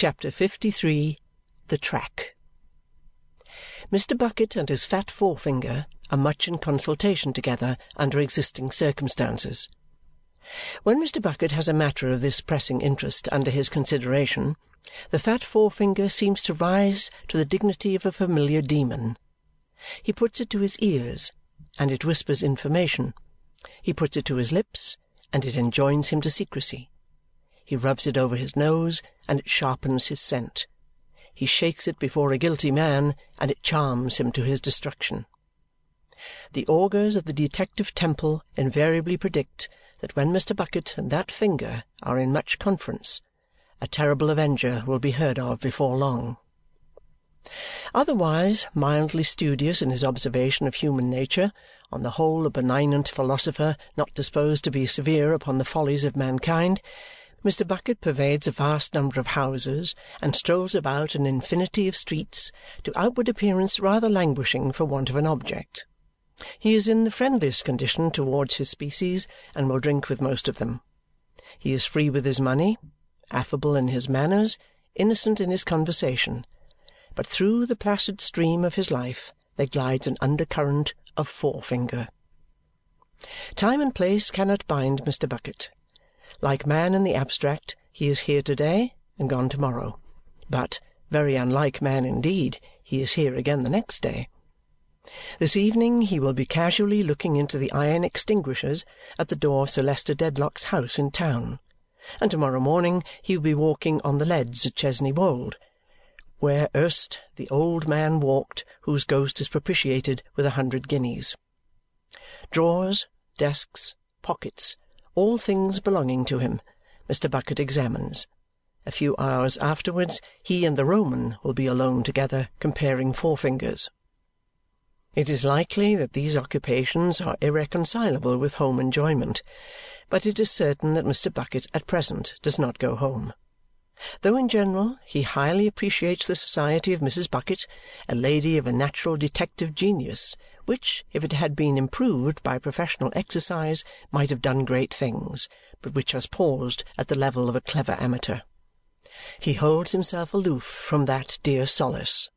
CHAPTER LIII The Track Mr. Bucket and his fat forefinger are much in consultation together under existing circumstances. When Mr. Bucket has a matter of this pressing interest under his consideration, the fat forefinger seems to rise to the dignity of a familiar demon. He puts it to his ears, and it whispers information. He puts it to his lips, and it enjoins him to secrecy. He rubs it over his nose, and it sharpens his scent. He shakes it before a guilty man, and it charms him to his destruction. The augurs of the Detective Temple invariably predict that when Mr. Bucket and that finger are in much conference, a terrible avenger will be heard of before long. Otherwise mildly studious in his observation of human nature, on the whole a benignant philosopher not disposed to be severe upon the follies of mankind, Mr. Bucket pervades a vast number of houses and strolls about an infinity of streets, to outward appearance rather languishing for want of an object. He is in the friendliest condition towards his species and will drink with most of them. He is free with his money, affable in his manners, innocent in his conversation, but through the placid stream of his life there glides an undercurrent of forefinger. Time and place cannot bind Mr. Bucket. Like man in the abstract, he is here to-day and gone to-morrow, but, very unlike man indeed, he is here again the next day. This evening he will be casually looking into the iron extinguishers at the door of Sir Leicester Dedlock's house in town, and to-morrow morning he will be walking on the leads at Chesney Wold, where erst the old man walked whose ghost is propitiated with a hundred guineas. Drawers, desks, pockets, all things belonging to him, Mr. Bucket examines. A few hours afterwards he and the Roman will be alone together comparing forefingers. It is likely that these occupations are irreconcilable with home enjoyment, but it is certain that Mr. Bucket at present does not go home. Though in general he highly appreciates the society of Mrs. Bucket, a lady of a natural detective genius, which, if it had been improved by professional exercise, might have done great things, but which has paused at the level of a clever amateur. He holds himself aloof from that dear solace.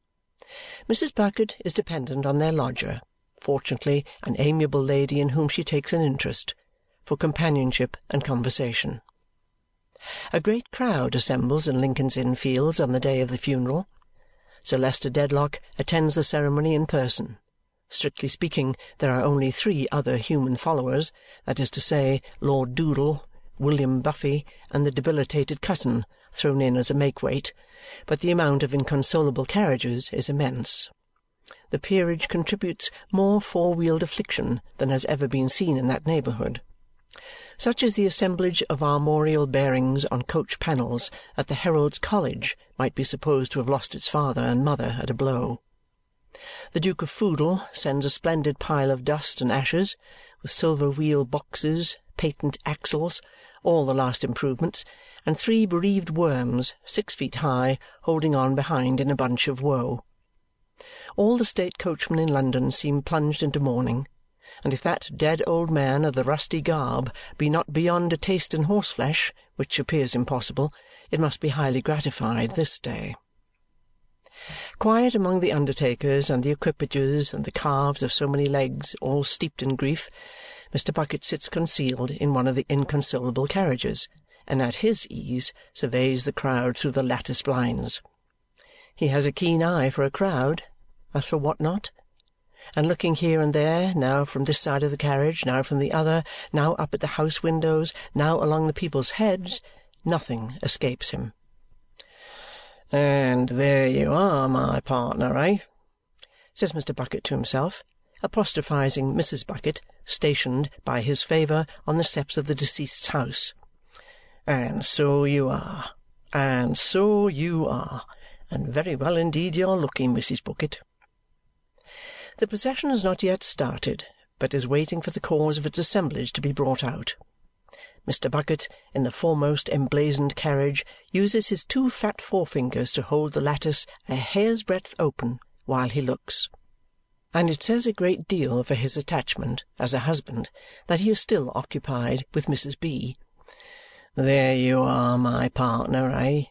Mrs. Bucket is dependent on their lodger, fortunately an amiable lady in whom she takes an interest, for companionship and conversation. A great crowd assembles in Lincoln's Inn Fields on the day of the funeral. Sir Leicester Dedlock attends the ceremony in person. Strictly speaking, there are only three other human followers, that is to say, Lord Doodle, William Buffy, and the debilitated cousin, thrown in as a make-weight, but the amount of inconsolable carriages is immense. The peerage contributes more four-wheeled affliction than has ever been seen in that neighbourhood. Such is the assemblage of armorial bearings on coach panels that the Herald's College might be supposed to have lost its father and mother at a blow. The Duke of Foodle sends a splendid pile of dust and ashes, with silver wheel boxes, patent axles, all the last improvements, and three bereaved worms, six feet high, holding on behind in a bunch of woe. All the state coachmen in London seem plunged into mourning and if that dead old man of the rusty garb be not beyond a taste in horseflesh, which appears impossible, it must be highly gratified this day. Quiet among the undertakers and the equipages and the calves of so many legs, all steeped in grief, Mr. Bucket sits concealed in one of the inconsolable carriages and at his ease surveys the crowd through the lattice blinds. He has a keen eye for a crowd, as for what not? And looking here and there, now from this side of the carriage, now from the other, now up at the house windows, now along the people's heads, nothing escapes him. "And there you are, my partner, eh?" says Mr. Bucket to himself, apostrophizing Mrs. Bucket, stationed, by his favour, on the steps of the deceased's house. "And so you are, and so you are, and very well indeed you're looking, Mrs. Bucket. The procession has not yet started, but is waiting for the cause of its assemblage to be brought out. Mr. Bucket, in the foremost emblazoned carriage, uses his two fat forefingers to hold the lattice a hair's breadth open while he looks. And it says a great deal for his attachment, as a husband, that he is still occupied with Mrs. B. "There you are, my partner, eh?"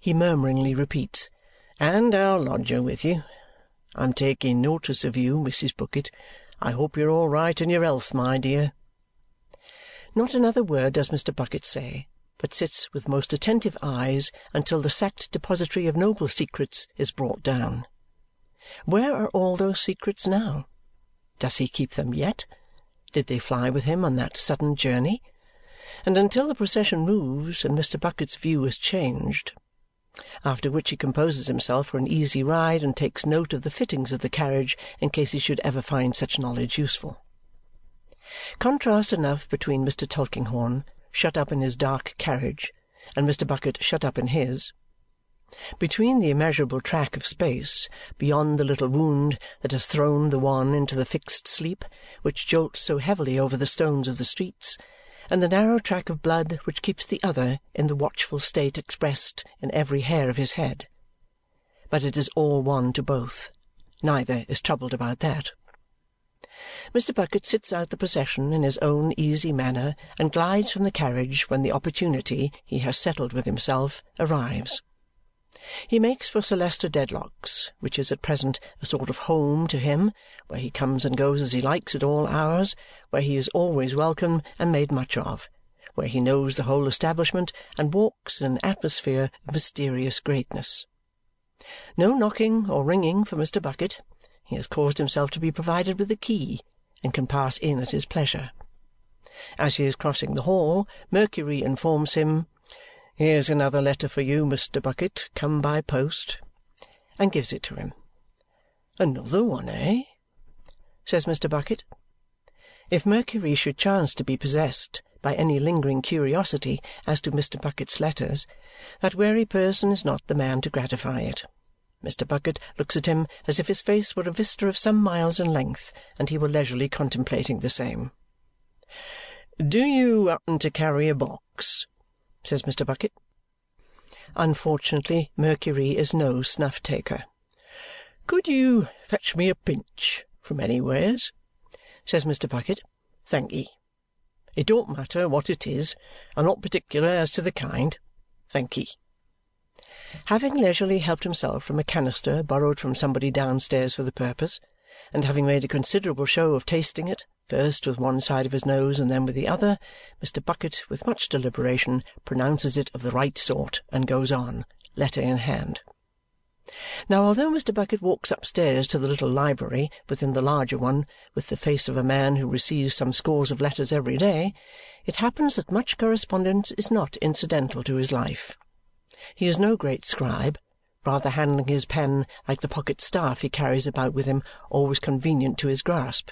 he murmuringly repeats, "And our lodger with you. I'm taking notice of you, Mrs. Bucket. I hope you're all right in your health, my dear." Not another word does Mr. Bucket say, but sits with most attentive eyes until the sacked depository of noble secrets is brought down. Where are all those secrets now? Does he keep them yet? Did they fly with him on that sudden journey? And until the procession moves and Mr. Bucket's view is changed, after which he composes himself for an easy ride and takes note of the fittings of the carriage in case he should ever find such knowledge useful. Contrast enough between Mr. Tulkinghorn, shut up in his dark carriage, and Mr. Bucket shut up in his. Between the immeasurable track of space, beyond the little wound that has thrown the one into the fixed sleep which jolts so heavily over the stones of the streets, and the narrow track of blood which keeps the other in the watchful state expressed in every hair of his head. But it is all one to both. Neither is troubled about that. Mr. Bucket sits out the procession in his own easy manner and glides from the carriage when the opportunity, he has settled with himself, arrives. He makes for Sir Leicester Dedlock's, which is at present a sort of home to him, where he comes and goes as he likes at all hours, where he is always welcome and made much of, where he knows the whole establishment and walks in an atmosphere of mysterious greatness. No knocking or ringing for Mr. Bucket. He has caused himself to be provided with a key and can pass in at his pleasure. As he is crossing the hall, Mercury informs him Here's another letter for you, Mr. Bucket, come by post, and gives it to him. Another one, eh? says Mr. Bucket. If Mercury should chance to be possessed by any lingering curiosity as to Mr. Bucket's letters, that wary person is not the man to gratify it. Mr. Bucket looks at him as if his face were a vista of some miles in length and he were leisurely contemplating the same. Do you happen to carry a box? Says Mr. Bucket. Unfortunately, Mercury is no snuff-taker. Could you fetch me a pinch from anywheres? says Mr. Bucket. Thank'ee. It don't matter what it is. I'm not particular as to the kind. Thank'ee. Having leisurely helped himself from a canister borrowed from somebody downstairs for the purpose, and having made a considerable show of tasting it, first with one side of his nose and then with the other, Mr. Bucket, with much deliberation, pronounces it of the right sort and goes on, letter in hand. Now, although Mr. Bucket walks upstairs to the little library within the larger one with the face of a man who receives some scores of letters every day, it happens that much correspondence is not incidental to his life. He is no great scribe, rather handling his pen like the pocket staff he carries about with him always convenient to his grasp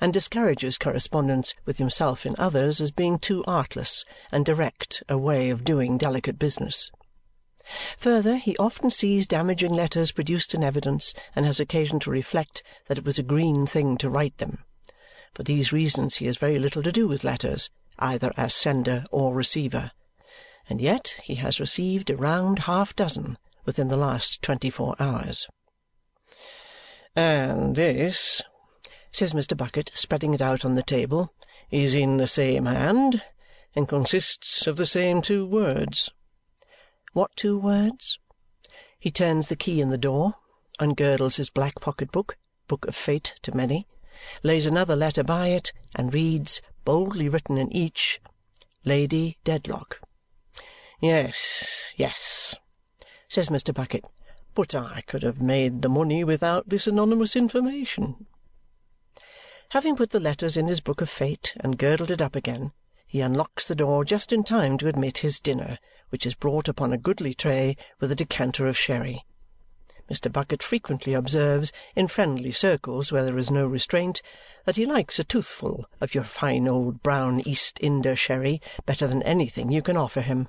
and discourages correspondence with himself in others as being too artless and direct a way of doing delicate business. Further, he often sees damaging letters produced in evidence and has occasion to reflect that it was a green thing to write them. For these reasons he has very little to do with letters, either as sender or receiver. And yet he has received a round half-dozen within the last twenty-four hours. "And this," says Mr. Bucket, spreading it out on the table, "is in the same hand and consists of the same two words." What two words? He turns the key in the door, ungirdles his black pocket-book, book of fate to many, lays another letter by it, and reads, boldly written in each, Lady Dedlock. "Yes, yes," says Mr. Bucket, "but I could have made the money without this anonymous information. Having put the letters in his book of fate and girdled it up again, he unlocks the door just in time to admit his dinner, which is brought upon a goodly tray with a decanter of sherry. Mr. Bucket frequently observes, in friendly circles where there is no restraint, that he likes a toothful of your fine old brown East Inder sherry better than anything you can offer him.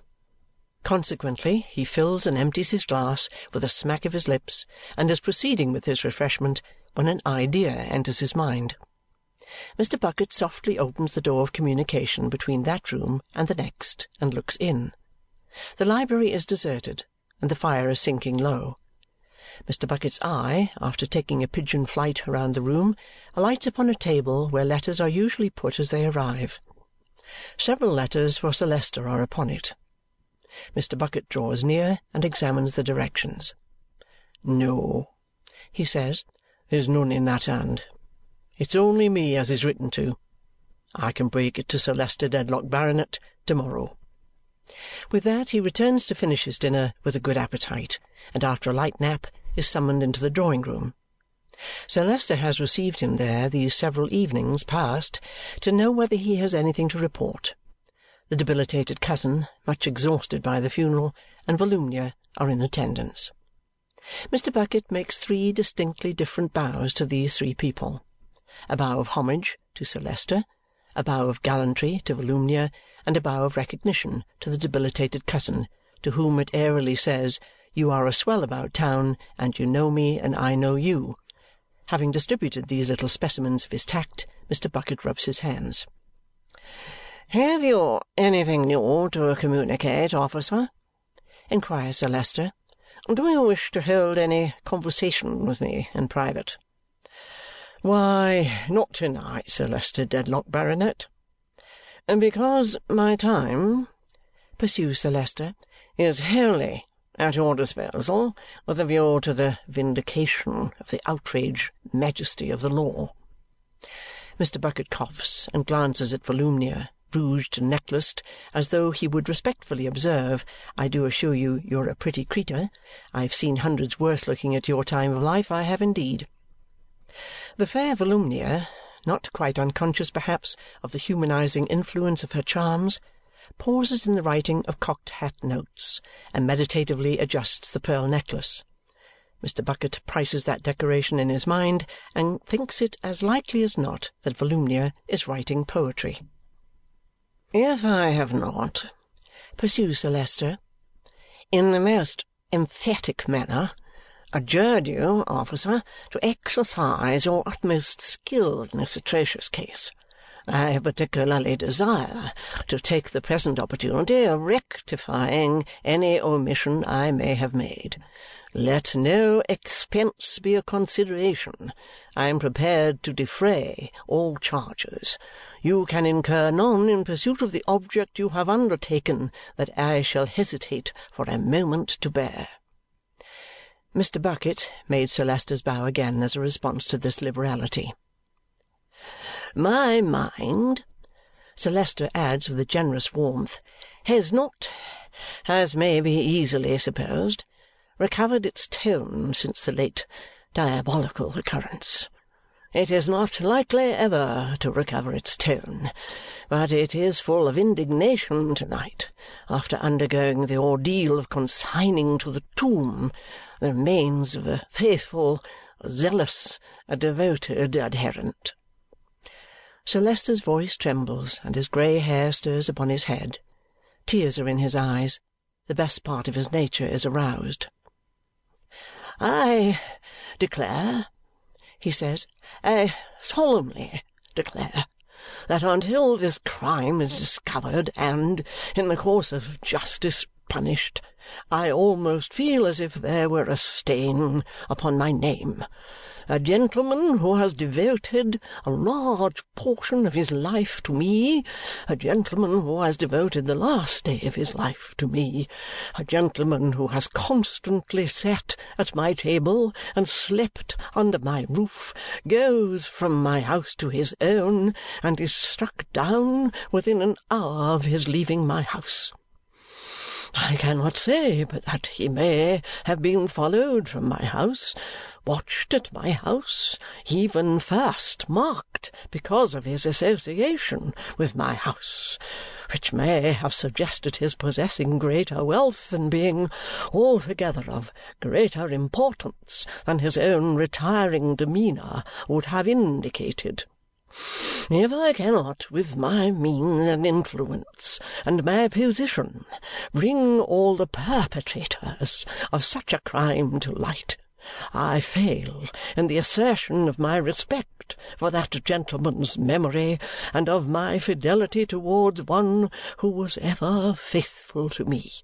Consequently, he fills and empties his glass with a smack of his lips and is proceeding with his refreshment when an idea enters his mind. Mr. Bucket softly opens the door of communication between that room and the next and looks in. The library is deserted, and the fire is sinking low. Mr. Bucket's eye, after taking a pigeon flight round the room, alights upon a table where letters are usually put as they arrive. Several letters for Sir Leicester are upon it. Mr. Bucket draws near and examines the directions. "No," he says, "there's none in that hand. It's only me as is written to. I can break it to Sir Leicester Dedlock, Baronet, to-morrow." With that he returns to finish his dinner with a good appetite, and after a light nap is summoned into the drawing-room. Sir Leicester has received him there these several evenings past to know whether he has anything to report. The debilitated cousin, much exhausted by the funeral, and Volumnia are in attendance. Mr. Bucket makes three distinctly different bows to these three people. A bow of homage to Sir Leicester, a bow of gallantry to Volumnia, and a bow of recognition to the debilitated cousin, to whom it airily says, You are a swell about town, and you know me, and I know you. Having distributed these little specimens of his tact, Mr. Bucket rubs his hands. "Have you anything new to communicate, officer?" inquires Sir Leicester. "Do you wish to hold any conversation with me in private?" "Why, not to-night, Sir Leicester Dedlock, Baronet." "Because my time," pursues Sir Leicester, "is wholly at your disposal with a view to the vindication of the outraged majesty of the law." Mr. Bucket coughs and glances at Volumnia, rouged and necklaced, as though he would respectfully observe, I do assure you you're a pretty creetur. I've seen hundreds worse looking at your time of life, I have indeed. The fair Volumnia, not quite unconscious perhaps of the humanizing influence of her charms, pauses in the writing of cocked hat notes and meditatively adjusts the pearl necklace. Mr. Bucket prices that decoration in his mind and thinks it as likely as not that Volumnia is writing poetry. "If I have not," pursues Sir Leicester, "in the most emphatic manner adjured you, officer, to exercise your utmost skill in this atrocious case, I particularly desire to take the present opportunity of rectifying any omission I may have made. Let no expense be a consideration. I am prepared to defray all charges. You can incur none in pursuit of the object you have undertaken that I shall hesitate for a moment to bear." Mr. Bucket made Sir Leicester's bow again as a response to this liberality. "My mind," Sir Leicester adds with a generous warmth, "has not, as may be easily supposed recovered its tone since the late diabolical occurrence. It is not likely ever to recover its tone, but it is full of indignation to-night after undergoing the ordeal of consigning to the tomb the remains of a faithful, zealous, devoted adherent." Sir Leicester's voice trembles and his grey hair stirs upon his head. Tears are in his eyes. The best part of his nature is aroused. "I declare," he says, "I solemnly declare that until this crime is discovered and, in the course of justice, punished, I almost feel as if there were a stain upon my name a gentleman who has devoted a large portion of his life to me, a gentleman who has devoted the last day of his life to me, a gentleman who has constantly sat at my table and slept under my roof, goes from my house to his own and is struck down within an hour of his leaving my house. I cannot say but that he may have been followed from my house watched at my house, even first marked because of his association with my house, which may have suggested his possessing greater wealth and being altogether of greater importance than his own retiring demeanour would have indicated. If I cannot, with my means and influence and my position, bring all the perpetrators of such a crime to light, I fail in the assertion of my respect for that gentleman's memory and of my fidelity towards one who was ever faithful to me.